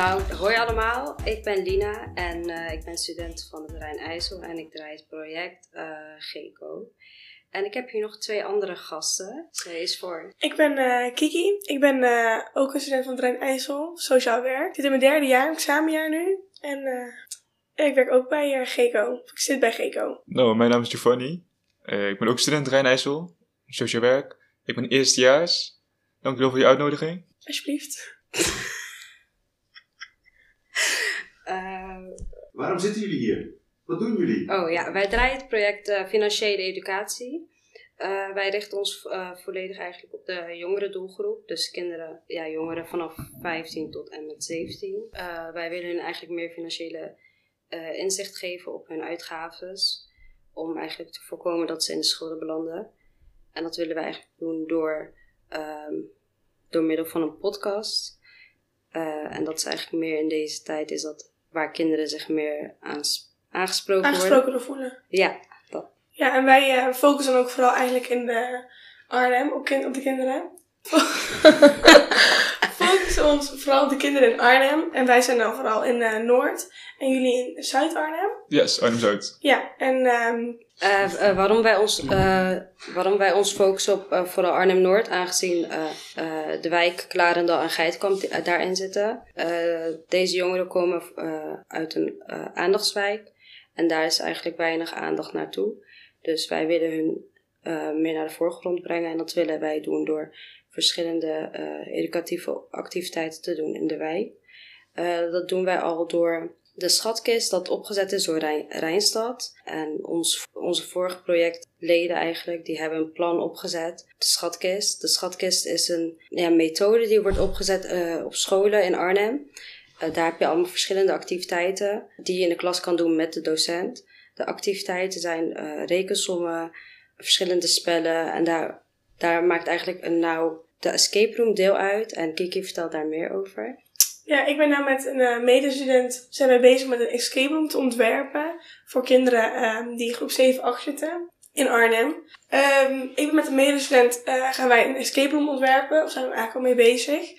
Nou, hoi allemaal. Ik ben Lina en eh, ik ben student van het Rijn IJssel en ik draai het project uh, GECO. En ik heb hier nog twee andere gasten. Zij is voor. Ik ben uh, Kiki. Ik ben ook een student van het Rijn IJssel, sociaal werk. Ik zit in mijn derde jaar, examenjaar nu. En ik werk ook bij GECO. Ik zit bij GECO. Nou, mijn naam is Giovanni. ik ben ook student Rijn IJssel, sociaal werk. Ik ben eerstejaars. Dank u wel voor je uitnodiging. Alsjeblieft. Waarom zitten jullie hier? Wat doen jullie? Oh ja, wij draaien het project uh, Financiële Educatie. Uh, wij richten ons volledig eigenlijk op de jongere doelgroep. Dus kinderen, ja, jongeren vanaf 15 tot en met 17. wij willen hun eigenlijk meer financiële inzicht geven op hun uitgaves. Om eigenlijk te voorkomen dat ze in de schulden belanden. En dat willen wij eigenlijk doen door, um, door middel van een podcast. en dat is eigenlijk meer in deze tijd is dat waar kinderen zich meer aangesproken, aangesproken worden. voelen. Ja, dat. Ja, en wij uh, focussen ook vooral eigenlijk in de Arnhem op, kind, op de kinderen. ons vooral de kinderen in Arnhem. En wij zijn dan vooral in uh, Noord. En jullie in Zuid-Arnhem? Yes, Arnhem-Zuid. Ja, en um, uh, uh, waarom, wij ons, uh, waarom wij ons focussen op vooral Arnhem-Noord, aangezien de wijk Klarendal en Geitkamp daarin zitten. deze jongeren komen uit een aandachtswijk en daar is eigenlijk weinig aandacht naartoe. Dus wij willen hun meer naar de voorgrond brengen en dat willen wij doen door verschillende educatieve activiteiten te doen in de wijk. dat doen wij al door de schatkist dat opgezet is door Rijn, Rijnstad. En ons, onze vorige projectleden eigenlijk, die hebben een plan opgezet. De schatkist. De schatkist is een ja, methode die wordt opgezet uh, op scholen in Arnhem. Daar heb je allemaal verschillende activiteiten die je in de klas kan doen met de docent. De activiteiten zijn rekensommen, verschillende spellen. En daar, daar maakt eigenlijk een, nou de escape room deel uit. En Kiki vertelt daar meer over. Ja, ik ben nou met een uh, medestudent zijn bezig met een escape room te ontwerpen voor kinderen um, die groep 7, 8 zitten in Arnhem. Um, ik ben met een medestudent uh, gaan wij een escape room ontwerpen, of zijn we eigenlijk al mee bezig.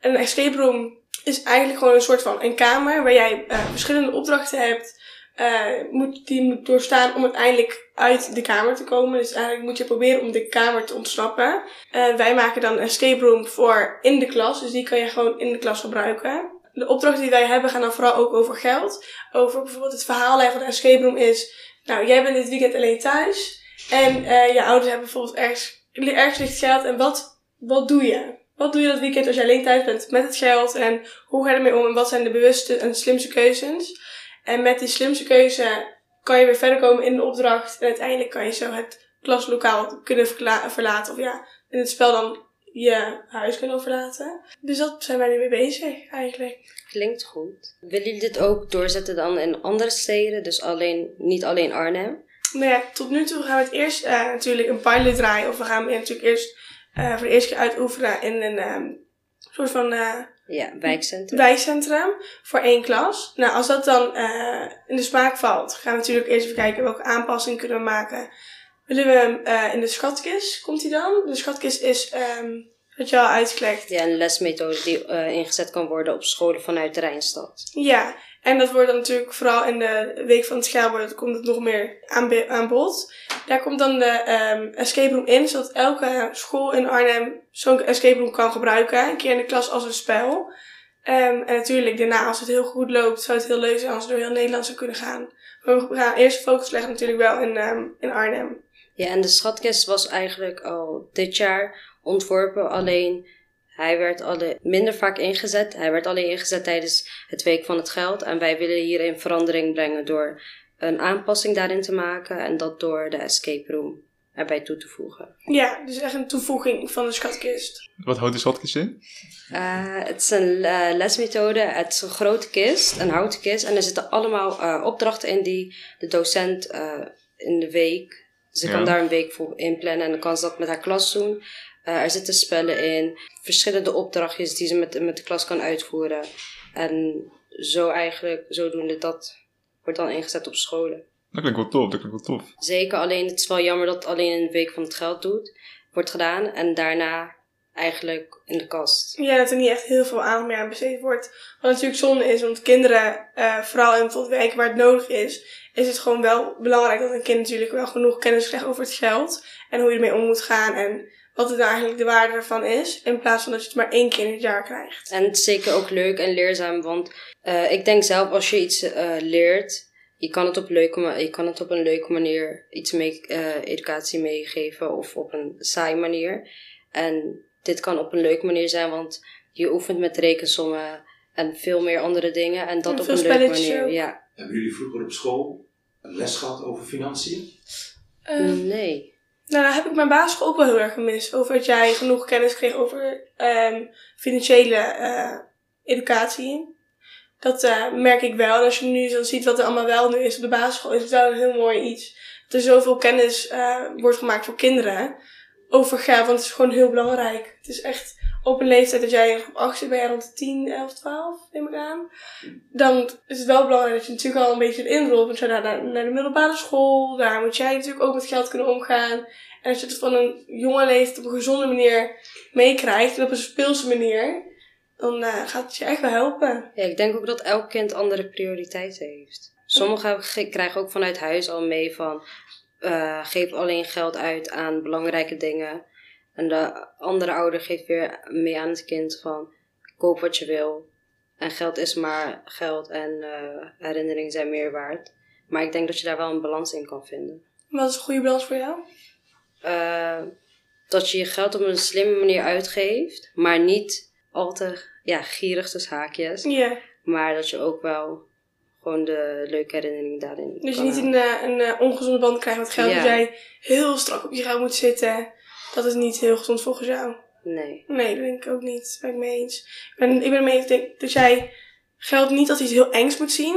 En een escape room is eigenlijk gewoon een soort van een kamer waar jij uh, verschillende opdrachten hebt uh, moet, die moet doorstaan om uiteindelijk uit de kamer te komen. Dus eigenlijk moet je proberen om de kamer te ontsnappen. Uh, wij maken dan een escape room voor in de klas. Dus die kan je gewoon in de klas gebruiken. De opdrachten die wij hebben gaan dan vooral ook over geld. Over bijvoorbeeld het verhaallijn van de escape room is... Nou, jij bent dit weekend alleen thuis. En uh, je ouders hebben bijvoorbeeld ergens, ergens ligt geld. En wat, wat doe je? Wat doe je dat weekend als je alleen thuis bent met het geld? En hoe ga je ermee om? En wat zijn de bewuste en slimste keuzes? En met die slimste keuze kan je weer verder komen in de opdracht. En uiteindelijk kan je zo het klaslokaal kunnen verlaten. Of ja, in het spel dan je huis kunnen verlaten. Dus dat zijn wij nu mee bezig eigenlijk. Klinkt goed. Willen jullie dit ook doorzetten dan in andere steden? Dus alleen, niet alleen Arnhem? Nou ja, tot nu toe gaan we het eerst uh, natuurlijk een pilot draaien. Of we gaan natuurlijk eerst uh, voor de eerste keer uitoefenen in een um, soort van uh, ja, wijkcentrum. Wijkcentrum voor één klas. Nou, als dat dan uh, in de smaak valt, gaan we natuurlijk eerst even kijken welke aanpassingen kunnen we maken. Willen we hem uh, in de schatkist, komt hij dan? De schatkist is, um, wat je al uitgelekt. Ja, een lesmethode die uh, ingezet kan worden op scholen vanuit de Rijnstad. Ja, en dat wordt dan natuurlijk vooral in de week van het schaalbord, komt het nog meer aan, bod. Daar komt dan de um, escape room in, zodat elke school in Arnhem zo'n escape room kan gebruiken. Een keer in de klas als een spel. Um, en natuurlijk, daarna, als het heel goed loopt, zou het heel leuk zijn als het door heel Nederland zou kunnen gaan. Maar we gaan eerst focus leggen natuurlijk wel in, um, in Arnhem. Ja, en de schatkist was eigenlijk al dit jaar ontworpen. Alleen hij werd alle, minder vaak ingezet. Hij werd alleen ingezet tijdens het Week van het Geld. En wij willen hierin verandering brengen door een aanpassing daarin te maken. En dat door de escape room erbij toe te voegen. Ja, dus echt een toevoeging van de schatkist. Wat houdt de schatkist in? Uh, het is een uh, lesmethode. Het is een grote kist, een houten kist. En er zitten allemaal uh, opdrachten in die de docent in de week... Ze kan daar een week voor inplannen en dan kan ze dat met haar klas doen. Uh, er zitten spellen in, verschillende opdrachtjes die ze met, met de klas kan uitvoeren. En zo eigenlijk, zodoende dat wordt dan ingezet op scholen. Dat klinkt wel tof, dat klinkt wel tof. Zeker, alleen het is wel jammer dat het alleen in de week van het geld doet, wordt gedaan. En daarna eigenlijk in de kast. Ja, dat er niet echt heel veel aandacht meer aan besteed wordt. Wat natuurlijk zonde is, want kinderen, uh, vooral in tot werk waar het nodig is, is het gewoon wel belangrijk dat een kind natuurlijk wel genoeg kennis krijgt over het geld. En hoe je ermee om moet gaan en wat het eigenlijk de waarde ervan is. In plaats van dat je het maar één keer in het jaar krijgt. En het is zeker ook leuk en leerzaam, want uh, ik denk zelf als je iets uh, leert, je kan het op, leuke, je kan het op een leuke manier iets mee, uh, educatie meegeven of op een saai manier. En dit kan op een leuke manier zijn, want je oefent met rekensommen en veel meer andere dingen. En dat op een leuke manier. Ja. Hebben jullie vroeger op school een les gehad over financiën? nee. Nou, daar heb ik mijn basisschool ook wel heel erg gemist. Over dat jij genoeg kennis kreeg over um, financiële uh, educatie. Dat uh, merk ik wel. En als je nu zo ziet wat er allemaal wel nu is op de basisschool, is het wel een heel mooi iets. Dat er zoveel kennis uh, wordt gemaakt voor kinderen over geld, want het is gewoon heel belangrijk. Het is echt op een leeftijd dat jij op 8 zit, ben rond de 10, 11, 12, neem ik aan. Dan is het wel belangrijk dat je natuurlijk al een beetje inrolt. Want je naar, naar, de middelbare school, daar moet jij natuurlijk ook met geld kunnen omgaan. En als je het van een jonge leeftijd op een gezonde manier meekrijgt en op een speelse manier, dan uh, gaat het je echt wel helpen. Ja, ik denk ook dat elk kind andere prioriteiten heeft. Sommigen krijgen ook vanuit huis al mee van uh, geef alleen geld uit aan belangrijke dingen. En de andere ouder geeft weer mee aan het kind van koop wat je wil. En geld is maar geld en uh, herinneringen zijn meer waard. Maar ik denk dat je daar wel een balans in kan vinden. Wat is een goede balans voor jou? Uh, dat je je geld op een slimme manier uitgeeft, maar niet al te ja, gierig tussen haakjes. Ja. Maar dat je ook wel gewoon de leuke herinnering daarin. Dus je niet een, een, een ongezonde band krijgt met geld. Ja. Dat jij heel strak op je geld moet zitten. Dat is niet heel gezond volgens jou. Nee. Nee, dat denk ik ook niet. Dat ben ik mee eens. Ik ben, ik ben mee eens denk, dat jij geld niet als iets heel engs moet zien.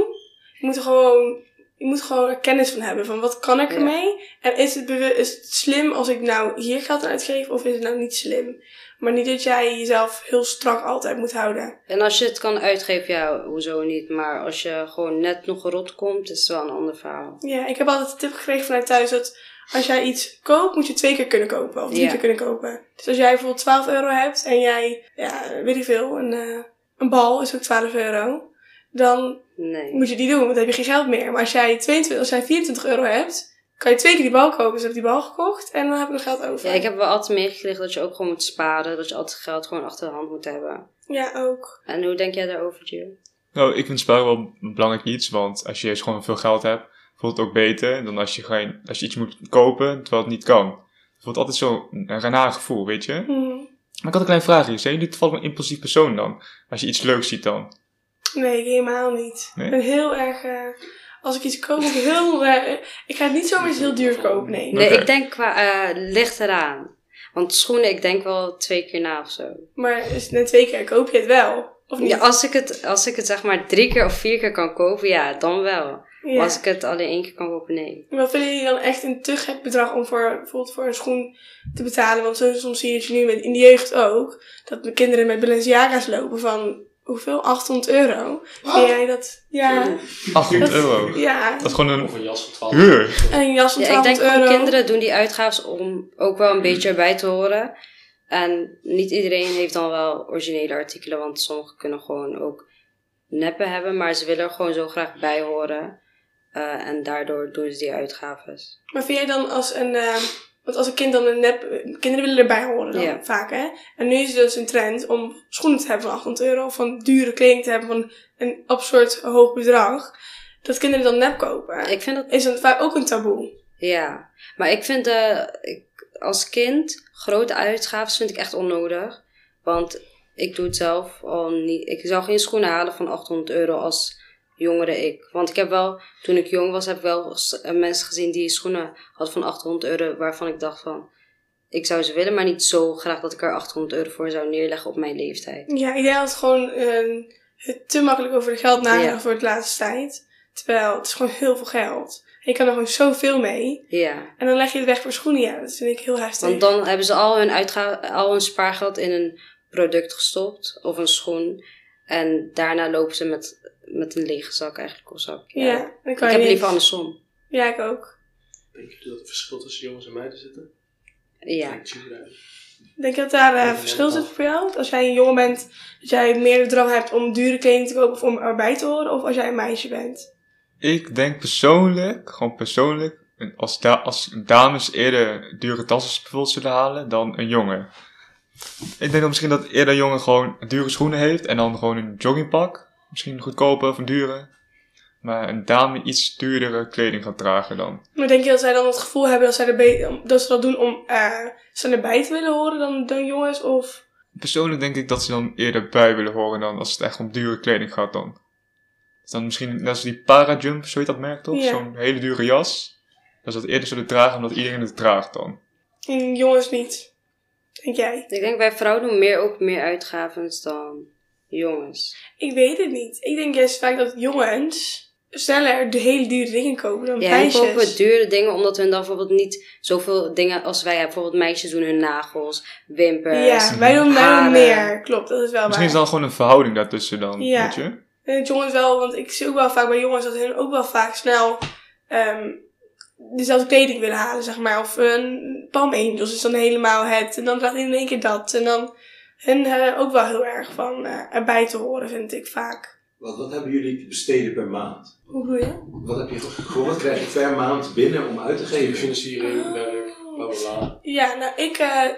Je moet er gewoon, je moet gewoon er kennis van hebben. Van wat kan ik ermee? En is het, is het slim als ik nou hier geld aan uitgeef? Of is het nou niet slim? Maar niet dat jij jezelf heel strak altijd moet houden. En als je het kan uitgeven, ja, hoezo niet. Maar als je gewoon net nog rot komt, is het wel een ander verhaal. Ja, ik heb altijd de tip gekregen vanuit thuis dat als jij iets koopt, moet je twee keer kunnen kopen. Of drie keer kunnen kopen. Dus als jij bijvoorbeeld 12 euro hebt en jij, ja, weet ik veel, een, uh, een bal is ook 12 euro. Dan nee. moet je die doen, want dan heb je geen geld meer. Maar als jij, 22, als jij 24 euro hebt, kan je twee keer die bal kopen. Dus heb ik die bal gekocht en dan heb ik nog geld over. Ja, ik heb wel altijd meegekregen dat je ook gewoon moet sparen. Dat je altijd geld gewoon achter de hand moet hebben. Ja, ook. En hoe denk jij daarover, Jill? Nou, ik vind sparen wel belangrijk iets. Want als je juist gewoon veel geld hebt, voelt het ook beter dan als je, geen, als je iets moet kopen terwijl het niet kan. Het voelt altijd zo'n raar gevoel, weet je? Mm. Maar ik had een kleine vraagje. Zijn jullie toevallig een impulsief persoon dan? Als je iets leuks ziet dan? Nee, helemaal niet. Nee? Ik ben heel erg... Uh, als ik iets koop, heel... Uh, ik ga het niet zomaar iets heel duur kopen, nee. Nee, okay. ik denk qua... Uh, ligt eraan. Want schoenen, ik denk wel twee keer na of zo. Maar is na twee keer koop je het wel? Of niet? Ja, als ik het, als ik het zeg maar drie keer of vier keer kan kopen, ja, dan wel. Ja. Als ik het alleen één keer kan kopen, nee. Wat vinden jullie dan echt een te gek bedrag om voor, bijvoorbeeld voor een schoen te betalen? Want zo, soms zie je je nu met, in de jeugd ook, dat de kinderen met Balenciaga's lopen van, hoeveel? 800 euro. Vind jij dat? Ja. 800 euro? Ja. Dat is gewoon een... Of een jas van 12 euro. Een jas van 12 ja, ik denk euro. dat kinderen doen die uitgaven om ook wel een beetje erbij te horen. En niet iedereen heeft dan wel originele artikelen, want sommigen kunnen gewoon ook neppen hebben, maar ze willen er gewoon zo graag bij horen. Uh, en daardoor doen ze die uitgaves. Maar vind jij dan als een, uh, want als een kind dan een nep, kinderen willen erbij horen dan Ja. vaak hè? En nu is het dus een trend om schoenen te hebben van 800 euro, of van dure kleding te hebben van een absurd hoog bedrag. Dat kinderen dan nep kopen. Ik vind dat, Is dat vaak ook een taboe. ja. Maar ik vind uh, ik, als kind grote uitgaves vind ik echt onnodig. Want ik doe het zelf al niet. Ik zou geen schoenen halen van 800 euro als jongere ik. Want ik heb wel, toen ik jong was, heb ik wel mensen gezien die schoenen hadden van 800 euro. Waarvan ik dacht van, ik zou ze willen, maar niet zo graag dat ik er 800 euro voor zou neerleggen op mijn leeftijd. Ja, ik denk dat het gewoon uh, het te makkelijk over het geld Ja. wordt de laatste tijd. Terwijl het is gewoon heel veel geld. En je kan er gewoon zoveel mee. Ja. En dan leg je het weg voor schoenen. Ja, dat vind ik heel heftig. Want dan hebben ze al hun, uitga- al hun spaargeld in een product gestopt. Of een schoen. En daarna lopen ze met, met een lege zak eigenlijk. Of zak. ja, dan Ik heb liever andersom. Ja, ik ook. Denk je dat er verschil tussen jongens en meiden zitten? Ja. Denk je eruit? Denk je dat daar eh, verschil zit voor jou? Als jij een jongen bent, dat jij meer de drang hebt om dure kleding te kopen of om erbij te horen, of als jij een meisje bent? Ik denk persoonlijk, gewoon persoonlijk, als, da als dames eerder dure tassen bijvoorbeeld zullen halen dan een jongen. Ik denk dat misschien dat eerder een jongen gewoon dure schoenen heeft en dan gewoon een joggingpak. Misschien goedkope of een dure. Maar een dame iets duurdere kleding gaat dragen dan. Maar denk je dat zij dan het gevoel hebben dat, zij erbij, dat ze dat doen om uh, ze erbij te willen horen dan, dan jongens? Of? Persoonlijk denk ik dat ze dan eerder bij willen horen dan als het echt om dure kleding gaat dan. Dus dan misschien net als die parajump, zo je dat merkt toch? Ja. Zo'n hele dure jas. Dat ze dat eerder zullen dragen omdat iedereen het draagt dan. En jongens niet. Denk jij? Ik denk wij vrouwen doen meer ook meer uitgaven dan jongens. Ik weet het niet. Ik denk juist vaak dat jongens sneller de hele dure dingen kopen dan Ja, en meisjes. kopen dure dingen omdat hun dan bijvoorbeeld niet zoveel dingen als wij hebben. Bijvoorbeeld meisjes doen hun nagels, wimpers. Ja, wij doen, wij doen meer. Klopt, dat is wel Misschien is waar. dan gewoon een verhouding daartussen dan, Ja. weet je? En het jongens wel, want ik zie ook wel vaak bij jongens dat hun ook wel vaak snel ehm, dezelfde kleding willen halen, zeg maar. Of een Palm Angels is dan helemaal het. En dan draagt hij in één keer dat. En dan hun hebben ook wel heel erg van eh, erbij te horen, vind ik vaak. Wat, wat hebben jullie te besteden per maand? Hoe bedoel je? Wat, heb je, gewoon, wat krijg je per maand binnen om uit te geven? Financiering, werk, bla bla bla. Ja, nou, ik, eh,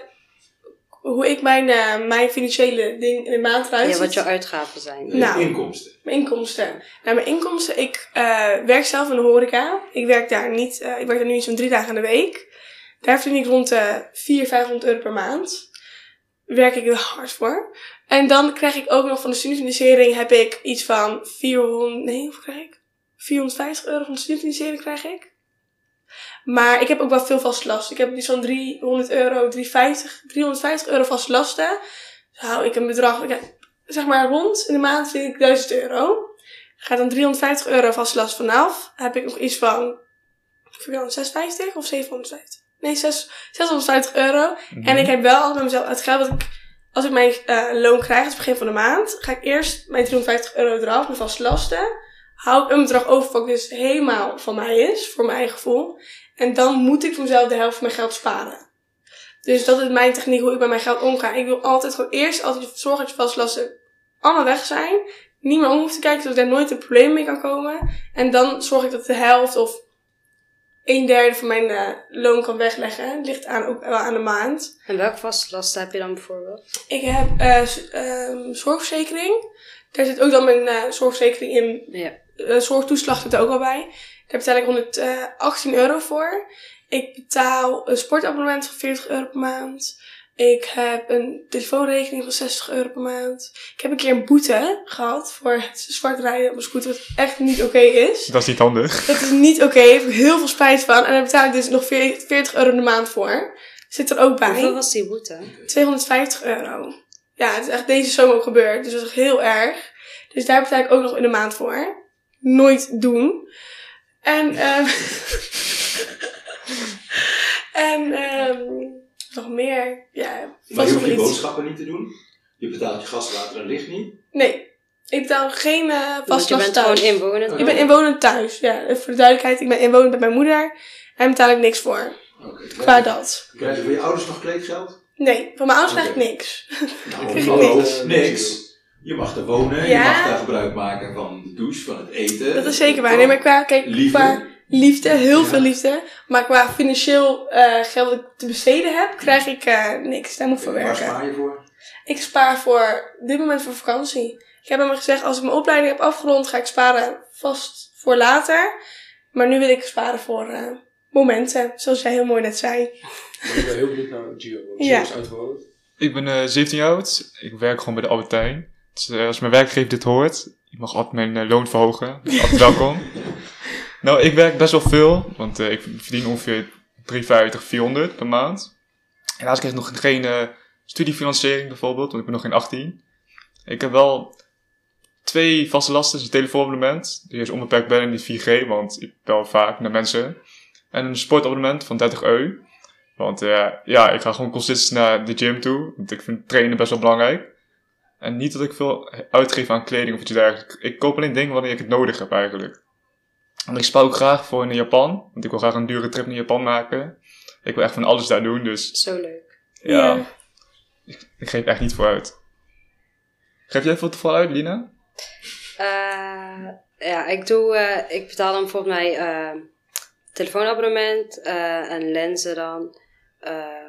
hoe ik mijn, eh, mijn financiële ding in de maand eruit Ja, wat je uitgaven zijn. Nee, Nou. Inkomsten. Mijn inkomsten. Nou, mijn inkomsten, ik eh, werk zelf in de horeca. Ik werk daar niet, eh, ik werk daar nu zo'n drie dagen in de week. Daar verdien ik rond de 400, 500 euro per maand. Werk ik er hard voor. En dan krijg ik ook nog van de studiefinanciering heb ik iets van 400, nee, hoeveel krijg ik? 450 euro van de studiefinanciering krijg ik. Maar ik heb ook wel veel vast last. Ik heb iets van 300 euro, 350, 350 euro vast lasten. Dus hou ik een bedrag, zeg maar rond in de maand vind ik 1000 euro. Gaat dan 350 euro vast last vanaf. Heb ik nog iets van, ik weet niet, 650 of 750? Nee, 6, 650 euro. En ik heb wel altijd bij mezelf uitgehaald dat ik, als ik mijn eh, loon krijg, aan het begin van de maand, ga ik eerst mijn 350 euro eraf, mijn vaste lasten. Hou ik een bedrag over wat dus helemaal van mij is, voor mijn eigen gevoel. En dan moet ik voor mezelf de helft van mijn geld sparen. Dus dat is mijn techniek hoe ik met mijn geld omga. Ik wil altijd gewoon eerst altijd zorgen dat je vastlasten allemaal weg zijn. Niet meer om hoeft te kijken, zodat er nooit een probleem mee kan komen. En dan zorg ik dat de helft of een derde van mijn eh, loon kan wegleggen. Het ligt aan, ook wel aan de maand. En welke vaste lasten heb je dan bijvoorbeeld? Ik heb ehm, zorgverzekering. Daar zit ook dan mijn eh, zorgverzekering in. Ja. Zorgtoeslag zit er ook al bij. Daar betaal ik 118 euro voor. Ik betaal een sportabonnement van 40 euro per maand. Ik heb een telefoonrekening van 60 euro per maand. Ik heb een keer een boete gehad voor het zwart rijden op een scooter, wat echt niet oké is. Dat is niet handig. Dat is niet oké, daar heb ik heel veel spijt van. En daar betaal ik dus nog 40 euro in de maand voor. Zit er ook bij. Hoeveel was die boete? 250 euro. Ja, het is echt deze zomer ook gebeurd. Dus dat is echt heel erg. Dus daar betaal ik ook nog in de maand voor. Nooit doen. En, ehm en, ehm nog meer. Ja, Maar vast je nog hoeft je iets. boodschappen niet te doen. Je betaalt je gas, water en licht niet. Nee, ik betaal geen eh Want vast je bent thuis. gewoon inwonend. Ik ben inwonend thuis. Ja, voor de duidelijkheid. Ik ben inwonend bij mijn moeder. En betaal ik niks voor. Oké. Qua dat. Krijg je van je ouders nog kleedgeld? Nee, van mijn ouders krijg ik niks. Nou, krijg hallo, niks. niks. Je mag er wonen, je mag daar gebruik maken van de douche, van het eten. Dat is zeker waar. Nee, maar qua, kijk, Liefde. qua liefde, heel Ja. veel liefde. Maar qua financieel eh, geld dat ik te besteden heb, krijg ik eh, niks. Daar moet ik voor Waar werken. spaar je voor? Ik spaar voor dit moment voor vakantie. Ik heb me gezegd, als ik mijn opleiding heb afgerond, ga ik sparen vast voor later. Maar nu wil ik sparen voor eh, momenten, zoals jij heel mooi net zei. Maar ik ben heel benieuwd naar Gio. Ja. Is. Ik ben eh 17 jaar oud. Ik werk gewoon bij de Albertijn. Dus als mijn werkgever dit hoort, je mag altijd mijn loon verhogen. Dus altijd welkom. nou, ik werk best wel veel, want eh, ik verdien ongeveer 350, 400 per maand. Helaas krijg ik nog geen eh, studiefinanciering bijvoorbeeld, want ik ben nog geen 18. Ik heb wel twee vaste lasten, dus een telefoonabonnement. Die is onbeperkt bellen, niet 4G, want ik bel vaak naar mensen. En een sportabonnement van 30 euro. Want eh, ja, ik ga gewoon consistent naar de gym toe. Want ik vind trainen best wel belangrijk. En niet dat ik veel uitgeef aan kleding of iets dergelijks. Ik koop alleen dingen wanneer ik het nodig heb eigenlijk. En ik spaar ook graag voor naar Japan. Want ik wil graag een dure trip naar Japan maken. Ik wil echt van alles daar doen, dus Zo leuk. ja. Ja. ik geef echt niet vooruit. Geef jij veel te veel uit, Lina? Eh, ja, ik doe, eh, ik betaal dan volgens mij eh, telefoonabonnement eh, en lenzen dan, eh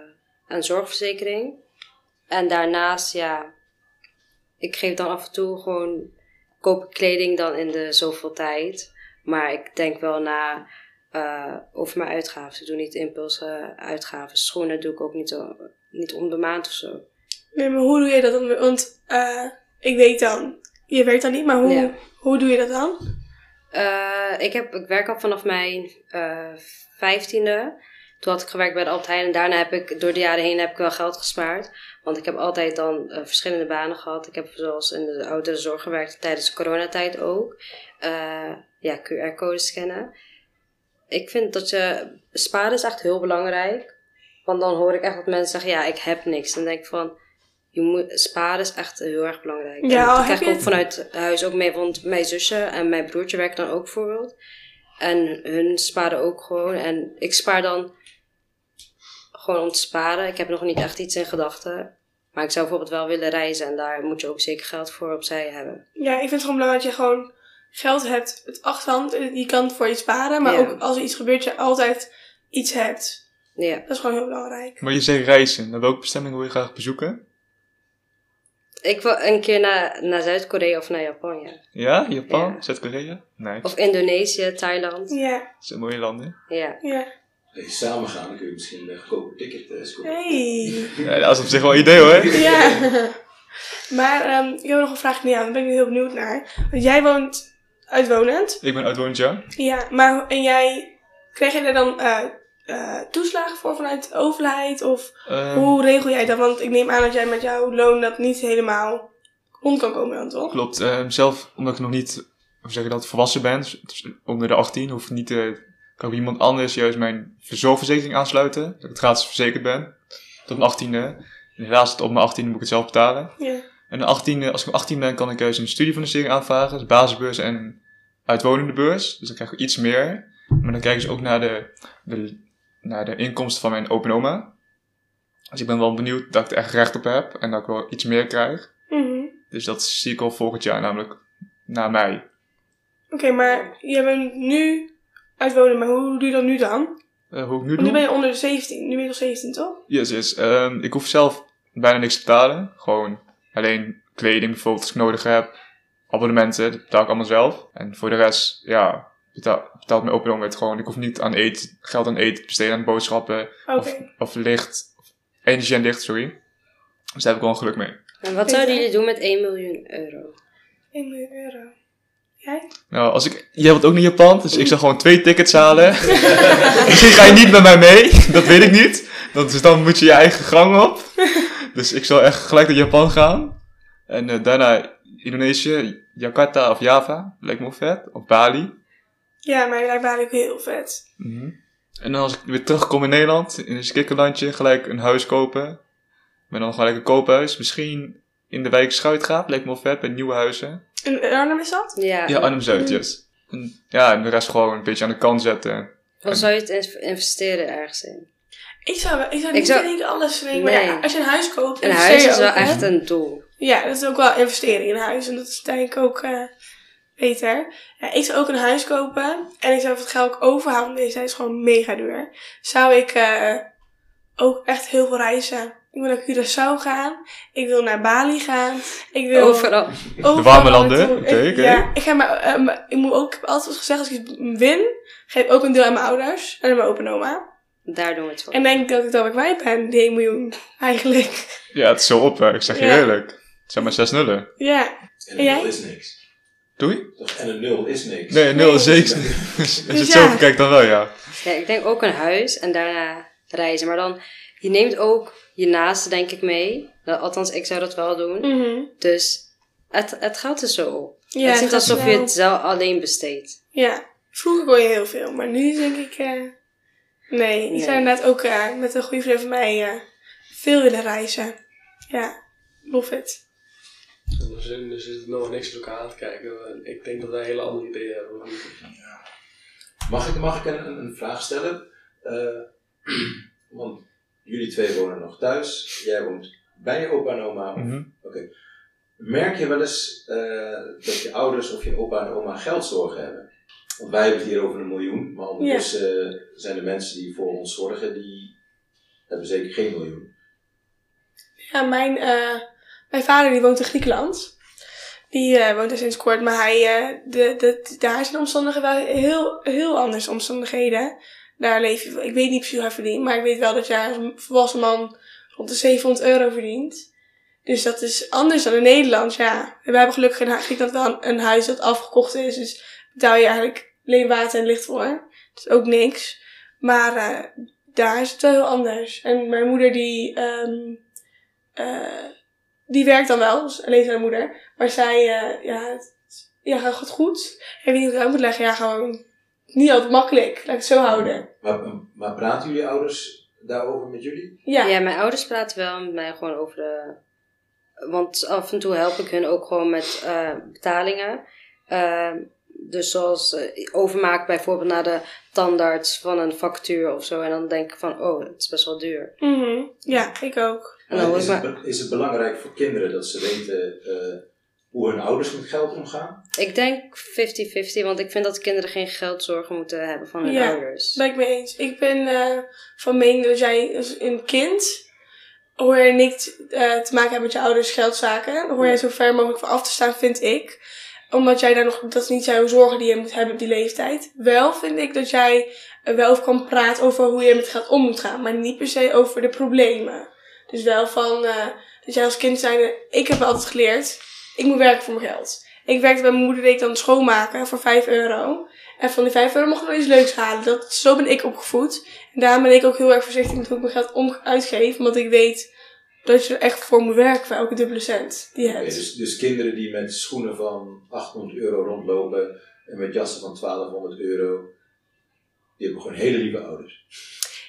een zorgverzekering. En daarnaast, ja, ik geef dan af en toe gewoon, koop ik kleding dan in de zoveel tijd. Maar ik denk wel na eh, over mijn uitgaven. Ik doe niet impulse uitgaven. Schoenen doe ik ook niet, zo, niet om de maand of zo. Nee, maar hoe doe je dat dan? Want eh, ik weet dan, je werkt dan niet, maar hoe, Ja. hoe doe je dat dan? Eh, ik, heb, ik werk al vanaf mijn vijftiende. Toen had ik gewerkt bij de Albert Heijn. En daarna heb ik, door de jaren heen, heb ik wel geld gespaard. Want ik heb altijd dan eh, verschillende banen gehad. Ik heb zoals in de ouderenzorg gewerkt tijdens de coronatijd ook. Eh, ja, QR-codes scannen. Ik vind dat je... Sparen is echt heel belangrijk. Want dan hoor ik echt dat mensen zeggen, ja, ik heb niks. Dan denk ik van... Je moet, sparen is echt heel erg belangrijk. Ja, en dat krijg ik ook vanuit huis ook mee. Want mijn zusje en mijn broertje werken dan ook bijvoorbeeld. En hun sparen ook gewoon. En ik spaar dan gewoon om te sparen. Ik heb nog niet echt iets in gedachten. Maar ik zou bijvoorbeeld wel willen reizen. En daar moet je ook zeker geld voor opzij hebben. Ja, ik vind het gewoon belangrijk dat je gewoon geld hebt, het achterhand. Je kan het voor je sparen, maar Ja. ook als er iets gebeurt, je altijd iets hebt. Ja. Dat is gewoon heel belangrijk. Maar je zegt reizen. Naar welke bestemming wil je graag bezoeken? Ik wil een keer naar, naar Zuid-Korea of naar Japan, ja. Ja, Japan, Ja. Zuid-Korea? Nee, Of Indonesië, Thailand. Ja, dat zijn mooie landen. Ja. ja. Als je samen gaan, dan kun je misschien een goedkope ticket eh, scoren. Hey. Ja, dat is op zich wel een idee hoor. Ja. Maar ehm, ik heb nog een vraag niet aan, daar ben ik heel benieuwd naar. Want jij woont uitwonend. Ik ben uitwonend, ja. Ja, maar en jij, krijg je daar dan eh, eh, toeslagen voor vanuit de overheid? Of Ehm, hoe regel jij dat? Want ik neem aan dat jij met jouw loon dat niet helemaal rond kan komen dan, toch? Klopt. Ehm, zelf, omdat ik nog niet, hoe zeg je dat, volwassen ben, dus onder de 18, hoef ik niet, eh, kan ik iemand anders juist mijn zorgverzekering aansluiten. Dat ik het gratis verzekerd ben. Tot mijn 18e. En helaas, op mijn 18e moet ik het zelf betalen. Ja. En de 18e, als ik 18 ben, kan ik juist een studiefinanciering aanvragen. Dus basisbeurs en uitwonende beurs. Dus dan krijg ik iets meer. Maar dan kijken ze ook naar de, de, naar de inkomsten van mijn open oma. Dus ik ben wel benieuwd dat ik er echt recht op heb. En dat ik wel iets meer krijg. Mhm. Dus dat zie ik al volgend jaar, namelijk na mei. Oké, maar je bent nu uitwonen, maar hoe doe je dat nu dan? Eh, hoe ik nu Want nu ben doe? je onder de 17. Nu ben je nog 17, toch? Yes, yes. Ehm, ik hoef zelf bijna niks te betalen. Gewoon alleen kleding bijvoorbeeld als ik nodig heb. Abonnementen, dat betaal ik allemaal zelf. En voor de rest, ja, betaal, betaalt mijn open oma het gewoon. Ik hoef niet aan eten, geld aan eten te besteden, aan boodschappen. Of, of licht, of energie en licht, sorry. Dus daar heb ik wel een geluk mee. En wat zouden jullie doen met 1 miljoen euro? 1 miljoen euro. Jij? Nou, als ik, jij wilt ook naar Japan, dus ik zal gewoon twee tickets halen. Misschien ga je niet met mij mee, dat weet ik niet. Dat, dus dan moet je je eigen gang op. Dus ik zal echt gelijk naar Japan gaan. En eh, daarna Indonesië, Jakarta of Java, lijkt me vet. Of Bali. Ja, maar lijkt me ook heel vet. Mhm. En dan als ik weer terugkom in Nederland, in een skikkerlandje, gelijk een huis kopen. Met dan gelijk een koophuis. Misschien in de wijk Schuitgaat, lijkt me wel vet, bij nieuwe huizen. En Arnhem is dat? Ja. Ja, Arnhem-Zuid, yes. En, ja, en de rest gewoon een beetje aan de kant zetten. Of zou je het in- investeren ergens in? Ik zou, ik zou Ik niet zou- alles denken. Maar ja, als je een huis koopt... Een huis is wel ook, hè? echt een doel. Ja, dat is ook wel investering in een huis. En dat is denk ik ook eh, beter. Ja, ik zou ook een huis kopen. En ik zou het geld ook overhouden. want Deze tijd is gewoon mega duur. Zou ik eh, ook echt heel veel reizen. Ik wil naar Curaçao gaan. Ik wil naar Bali gaan. Ik wil Overal. overal De warme landen? Oké. Ja, ik, ga maar, eh, maar ik moet ook, ik heb altijd gezegd, als ik win, geef ik ook een deel aan mijn ouders en aan mijn opa en oma. Daar doen we het voor. En denk ik dat ik kwijt ben, die 1 miljoen, eigenlijk. Ja, het is zo op, hè. ik zeg je Ja. eerlijk. Het zijn maar zes nullen. Ja, En En een nul is niks. Doei? En een nul is niks. Nee, nul is zeker. Als je Dus het ja. zo bekijkt, dan wel, ja. Ja, ik denk ook een huis en daarna reizen. Maar dan, je neemt ook je naaste denk ik mee. Nou, althans, ik zou dat wel doen. mhm. Dus het, het gaat er zo op. ja het is gaat alsof je het zelf alleen besteedt. Ja, vroeger kon je heel veel, maar nu denk ik, eh, nee. Ik Nee. zou inderdaad ook eh, met een goede vriend van mij eh, veel willen reizen. Ja, love it. En er zit, er zit nog niks op elkaar aan te kijken. Ik denk dat wij hele andere ideeën hebben. niet? Mag ik, mag ik een, een, vraag stellen? Eh, want jullie twee wonen nog thuis. Jij woont bij je opa en oma? Mhm. Oké. Merk je wel eens eh, dat je ouders of je opa en oma geldzorgen hebben? Want wij hebben het hier over een miljoen, maar ondertussen eh, zijn de mensen die voor ons zorgen, die hebben zeker geen miljoen. Ja, mijn, eh, mijn vader die woont in Griekenland. Die eh, woont er sinds kort, maar hij, de, de, daar zijn de omstandigheden wel heel, heel anders omstandigheden. Daar leef je, ik weet niet precies hoe hij verdient, maar ik weet wel dat je als een volwassen man rond de 700 euro verdient. Dus dat is anders dan in Nederland, ja. We hebben gelukkig in Griekenland wel een, een huis dat afgekocht is, dus betaal je eigenlijk alleen water en licht voor. Dat is ook niks. Maar eh, daar is het wel heel anders. En mijn moeder die... ehm eh, die werkt dan wel, dus alleen zijn moeder. Maar zij, eh, ja, het, ja, gaat het goed. Ik weet niet hoe ik het uit moet leggen. Ja, gewoon niet altijd makkelijk. Laat ik het zo houden. Maar, maar praten jullie ouders daarover met jullie? Ja, Ja, mijn ouders praten wel met mij gewoon over de. Want af en toe help ik hun ook gewoon met eh, betalingen. Dus zoals eh, overmaak bijvoorbeeld naar de tandarts van een factuur of zo. En dan denk ik van, oh, het is best wel duur. Mhm. ja ik ook. En dan is, het, is belangrijk voor kinderen dat ze weten eh, hoe hun ouders met geld omgaan? ik denk 50-50, want ik vind dat kinderen geen geldzorgen moeten hebben van hun Ja. ouders. Ben ik mee eens. Ik ben eh, van mening dat jij als een kind hoor je niet eh, te maken hebben met je ouders geldzaken. Dan hoor je zo ver mogelijk van af te staan, vind ik. Omdat jij daar nog, dat niet jouw zorgen die je moet hebben op die leeftijd. Wel vind ik dat jij wel kan praten over hoe je met geld om moet gaan. Maar niet per se over de problemen. Dus wel van, eh, dat jij als kind zijnde, ik heb altijd geleerd, ik moet werken voor mijn geld. Ik werkte bij mijn moeder, deed ik dan schoonmaken voor 5 euro. En van die 5 euro mocht ik wel iets leuks halen. Dat, zo ben ik opgevoed. En daarom ben ik ook heel erg voorzichtig met hoe ik mijn geld om uitgeef. Omdat ik weet dat je er echt voor moet werken voor elke dubbele cent die je hebt. dus, dus kinderen die met schoenen van 800 euro rondlopen en met jassen van 1200 euro, die hebben gewoon hele lieve ouders.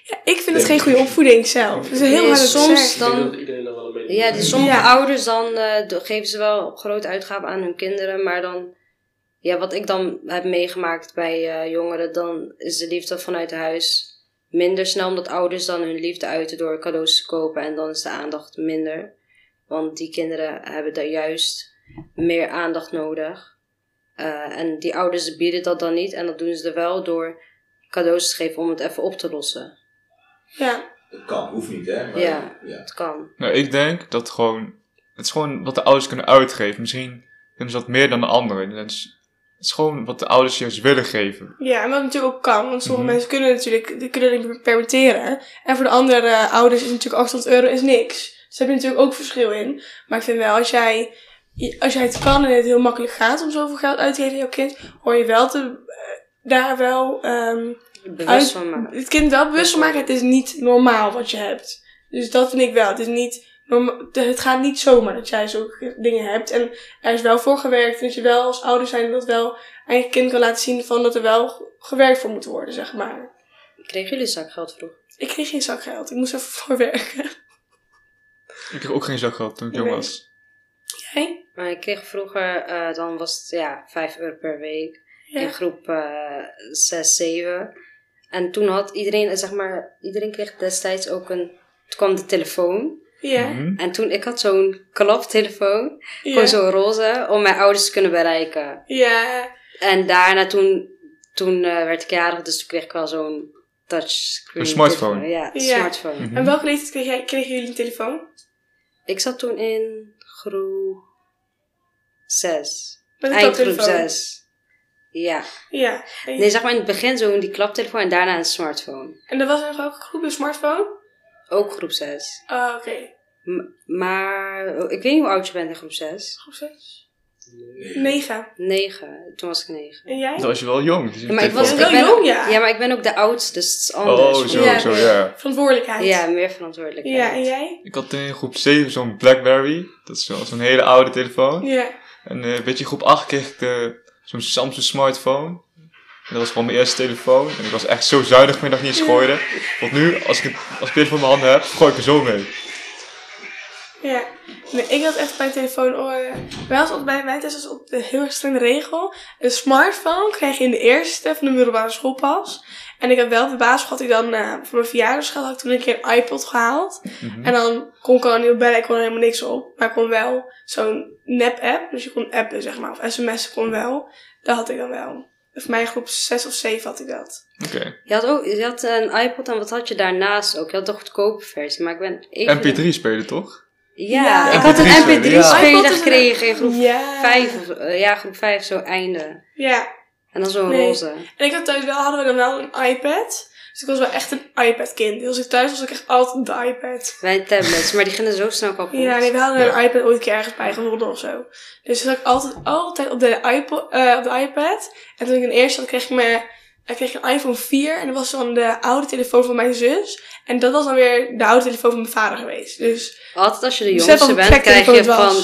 Ja, ik vind het geen goede opvoeding zelf. Is heel Nee, hard dat soms dan- denk dat iedereen daar wel een mening Ja, dus sommige Ja. ouders dan eh, geven ze wel grote uitgaven aan hun kinderen, maar dan, ja, wat ik dan heb meegemaakt bij eh, jongeren, dan is de liefde vanuit huis minder snel, omdat ouders dan hun liefde uiten door cadeaus te kopen en dan is de aandacht minder. Want die kinderen hebben daar juist meer aandacht nodig. Eh, en die ouders bieden dat dan niet en dat doen ze er wel door cadeaus te geven om het even op te lossen. Ja, Dat kan, hoeft niet hè. Maar, Ja. ja. Het kan. Nou, ik denk dat gewoon... Het is gewoon wat de ouders kunnen uitgeven. Misschien kunnen ze dat meer dan de anderen. Het is, het is gewoon wat de ouders juist willen geven. ja, en wat natuurlijk ook kan. Want sommige Mhm. mensen kunnen natuurlijk die kunnen het niet permitteren. En voor de andere eh, ouders is natuurlijk 800 euro is niks. Dus daar heb je natuurlijk ook verschil in. Maar ik vind wel, als jij, als jij het kan en het heel makkelijk gaat om zoveel geld uit te geven aan jouw kind, hoor je wel te, eh, daar wel ehm, Bewust Uit- van maken. het kind wel bewust van maken. Het is niet normaal wat je hebt. Dus dat vind ik wel. Het is niet het gaat niet zomaar dat jij zulke dingen hebt. En er is wel voor gewerkt. En dat je wel als ouder zijn dat wel aan je kind kan laten zien van dat er wel gewerkt voor moet worden, zeg maar. Kregen jullie zakgeld vroeg? Ik kreeg geen zakgeld. Ik moest even voor werken. Ik kreeg ook geen zakgeld toen ik jong Nee. was. Jij? Maar ik kreeg vroeger, eh, dan was het ja, 5 euro per week. In groep eh 6, 7. En toen had iedereen, zeg maar, iedereen kreeg destijds ook een. Toen kwam de telefoon. Ja. Mhm. En toen, ik had zo'n klaptelefoon. Ja. Gewoon zo roze, om mijn ouders te kunnen bereiken. Ja. En daarna toen, toen eh, werd ik jarig, dus toen kreeg ik wel zo'n touchscreen. Een smartphone. telefoon. Ja, een Ja. smartphone. Mhm. En welke leeftijd kreeg jij, kregen jullie een telefoon? Ik zat toen in groep 6. Met een Eind groep klaptelefoon? 6. Ja. Ja. En, Nee, zeg maar in het begin zo die klaptelefoon en daarna een smartphone. en er was nog ook een groep een smartphone? Ook groep 6. Ah, oké. M- maar oh, ik weet niet hoe oud je bent in groep 6. Groep 6? Nee. 9. 9. Toen was ik 9. En jij? Dat was je wel jong. Dus je Ja, maar ik was wel ben, jong, ja. Ja, maar ik ben ook de oudste, dus het is anders. Oh, zo, Ja. zo, ja. Verantwoordelijkheid. Ja, meer verantwoordelijkheid. Ja, en jij? Ik had in groep 7 zo'n Blackberry. Dat is zo- zo'n hele oude telefoon. Ja. En eh, weet je, in groep 8 kreeg ik de- zo'n Samsung smartphone. En dat was gewoon mijn eerste telefoon. En ik was echt zo zuinig mee dat ik niet eens gooide. Want nu, als ik, het- als ik telefoon in mijn handen heb, gooi ik er zo mee. Ja. Nee, ik had echt bij de telefoon... Oh, wij hadden altijd bij mij thuis was op de heel erg strenge regel. Een smartphone krijg je in de eerste van de middelbare school pas. En ik heb wel, de basisschool had ik dan, eh, voor mijn verjaardagsgeld had ik toen een keer een iPod gehaald. Mhm. En dan kon ik al niet op bellen, ik kon er helemaal niks op. Maar ik kon wel zo'n nep-app, dus je kon appen zeg maar, of sms'en kon wel. Dat had ik dan wel. Voor mij groep 6 of 7 had ik dat. Oké. Je had ook je had een iPod en wat had je daarnaast ook? Je had de goedkope versie, maar ik ben even... MP3 spelen toch? Ja, Ja. ik had een MP3 MP3-speler spelen, ja. iPod is een- gekregen in groep Ja. 5 of ja, groep 5, zo einde. Ja. En dan zo'n Nee. roze. En ik had thuis wel, hadden we dan wel een iPad. Dus ik was wel echt een iPad-kind. Dus als ik thuis was, was ik echt altijd op de iPad. Wij tablets, maar die gingen zo snel kapot. Ja, nee, we hadden Ja. een iPad ooit een keer ergens bij gewonnen of zo. Dus zat ik altijd, altijd op de, iPod, eh, op de iPad. En toen ik een eerste had, kreeg ik, me, ik kreeg een iPhone 4. En dat was dan de oude telefoon van mijn zus. En dat was dan weer de oude telefoon van mijn vader geweest. Dus Altijd als je de Besef jongste bent, krijg je van,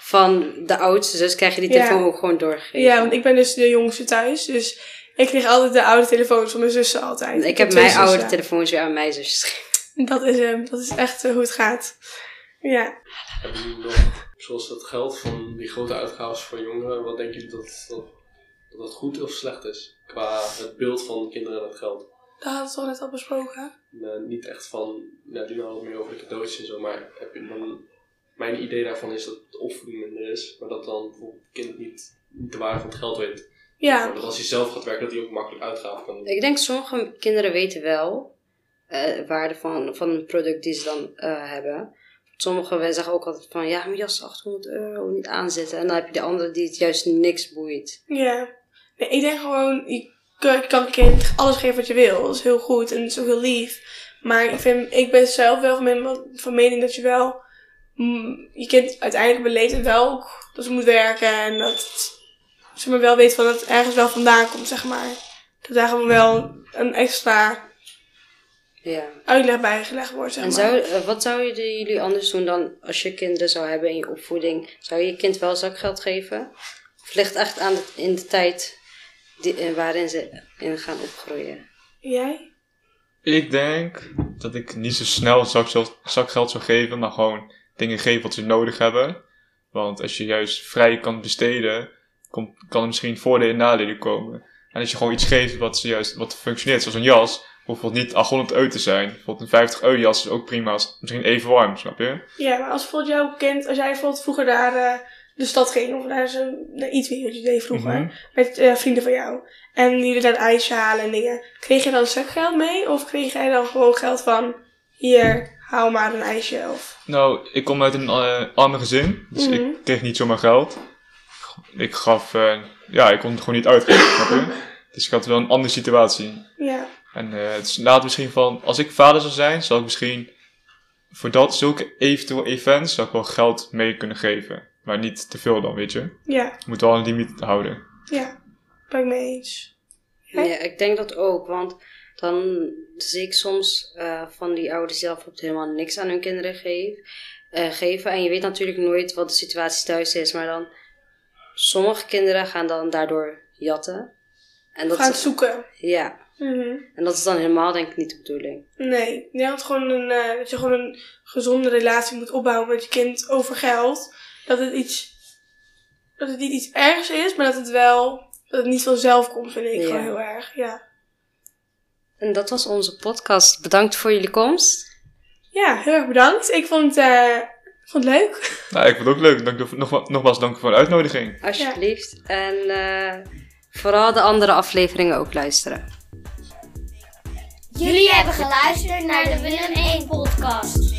van de oudste zus krijg je die Ja. telefoon ook gewoon doorgegeven. ja, want ik ben dus de jongste thuis. Dus ik kreeg altijd de oude telefoons van mijn zussen altijd. ik heb mijn oude zussen. telefoons weer aan mijn zusjes gegeven. Dat is hem. Dat is echt eh, hoe het gaat. Ja. Hebben jullie nog, zoals dat geld van die grote uitgaven voor jongeren, wat denken jullie dat dat, dat dat goed of slecht is? Qua het beeld van kinderen en het geld. Dat hadden we toch net al besproken. Eh, niet echt van, nou, die hadden het meer over de cadeautjes en zo, maar heb je dan, mijn idee daarvan is dat de opvoeding minder is, maar dat dan bijvoorbeeld het kind niet, niet de waarde van het geld weet. Ja. Dat als hij zelf gaat werken, dat hij ook makkelijk uitgaven kan doen. Ik denk sommige kinderen weten wel eh, de waarde van, van een product die ze dan eh, hebben. Sommigen zeggen ook altijd van, ja, mijn jas is 800 euro, niet aanzetten. En dan heb je de anderen die het juist niks boeit. Ja. Nee, ik denk gewoon, je kan, je een kind alles geven wat je wil. Dat is heel goed en dat is ook heel lief. Maar ik, vind, ik ben zelf wel van, men- van mening dat je wel... mm, je kind uiteindelijk beleeft het wel ook dat ze moet werken. En dat het, ze maar wel weet van dat het ergens wel vandaan komt, zeg maar. Dat daar gewoon wel een extra Ja. uitleg bij gelegd wordt, zeg En maar. zou, eh, wat zouden jullie anders doen dan als je kinderen zou hebben in je opvoeding? Zou je je kind wel zakgeld geven? Of ligt het echt aan de, in de tijd die, eh, waarin ze in gaan opgroeien? Jij? Ik denk dat ik niet zo snel zakgeld, zakgeld zou geven, maar gewoon dingen geven wat ze nodig hebben. Want als je juist vrij kan besteden, komt, kan er misschien voordelen en nadelen komen. En als je gewoon iets geeft wat, ze juist, wat functioneert, zoals een jas, hoeft bijvoorbeeld niet 800 euro te zijn. Bijvoorbeeld een 50 euro jas is ook prima, is misschien even warm, snap je? Ja, maar als bijvoorbeeld jouw kind, als jij bijvoorbeeld vroeger naar eh, de stad ging, of naar, zo, naar iets wat je deed vroeger, Mhm. met eh, vrienden van jou, en jullie daar ijsje halen en dingen, kreeg je dan zakgeld mee? Of kreeg jij dan gewoon geld van, hier, haal maar een ijsje? Of... Nou, ik kom uit een eh arme gezin, dus Mhm. ik kreeg niet zomaar geld. Ik gaf, eh, ja, ik kon het gewoon niet uitgeven? Dus ik had wel een andere situatie. Ja, En het is later misschien van, als ik vader zou zijn, zou ik misschien voor dat, zulke eventueel events, zou ik wel geld mee kunnen geven. Maar niet te veel dan, weet je. Je ja, moet wel een limiet houden. ja. Ben ik mee eens. Ja, ik denk dat ook, want dan zie ik soms eh, van die ouders zelf bijvoorbeeld helemaal niks aan hun kinderen geef, eh, geven. En je weet natuurlijk nooit wat de situatie thuis is, maar dan sommige kinderen gaan dan daardoor jatten. En dat Gaan is, zoeken. ja, Mhm. en dat is dan helemaal denk ik niet de bedoeling. Nee, denk dat, gewoon een, eh, dat je gewoon een gezonde relatie moet opbouwen met je kind over geld. Dat het iets, dat het niet iets ergs is, maar dat het wel, dat het niet vanzelf komt, vind ik Ja. gewoon heel erg. Ja. En dat was onze podcast. Bedankt voor jullie komst. Ja, heel erg bedankt. Ik vond het, eh, ik vond het leuk. Nou, ik vond het ook leuk. Dank, nog, nogmaals dank voor de uitnodiging. Alsjeblieft. En eh, vooral de andere afleveringen ook luisteren. Jullie hebben geluisterd naar de Willem 1 podcast.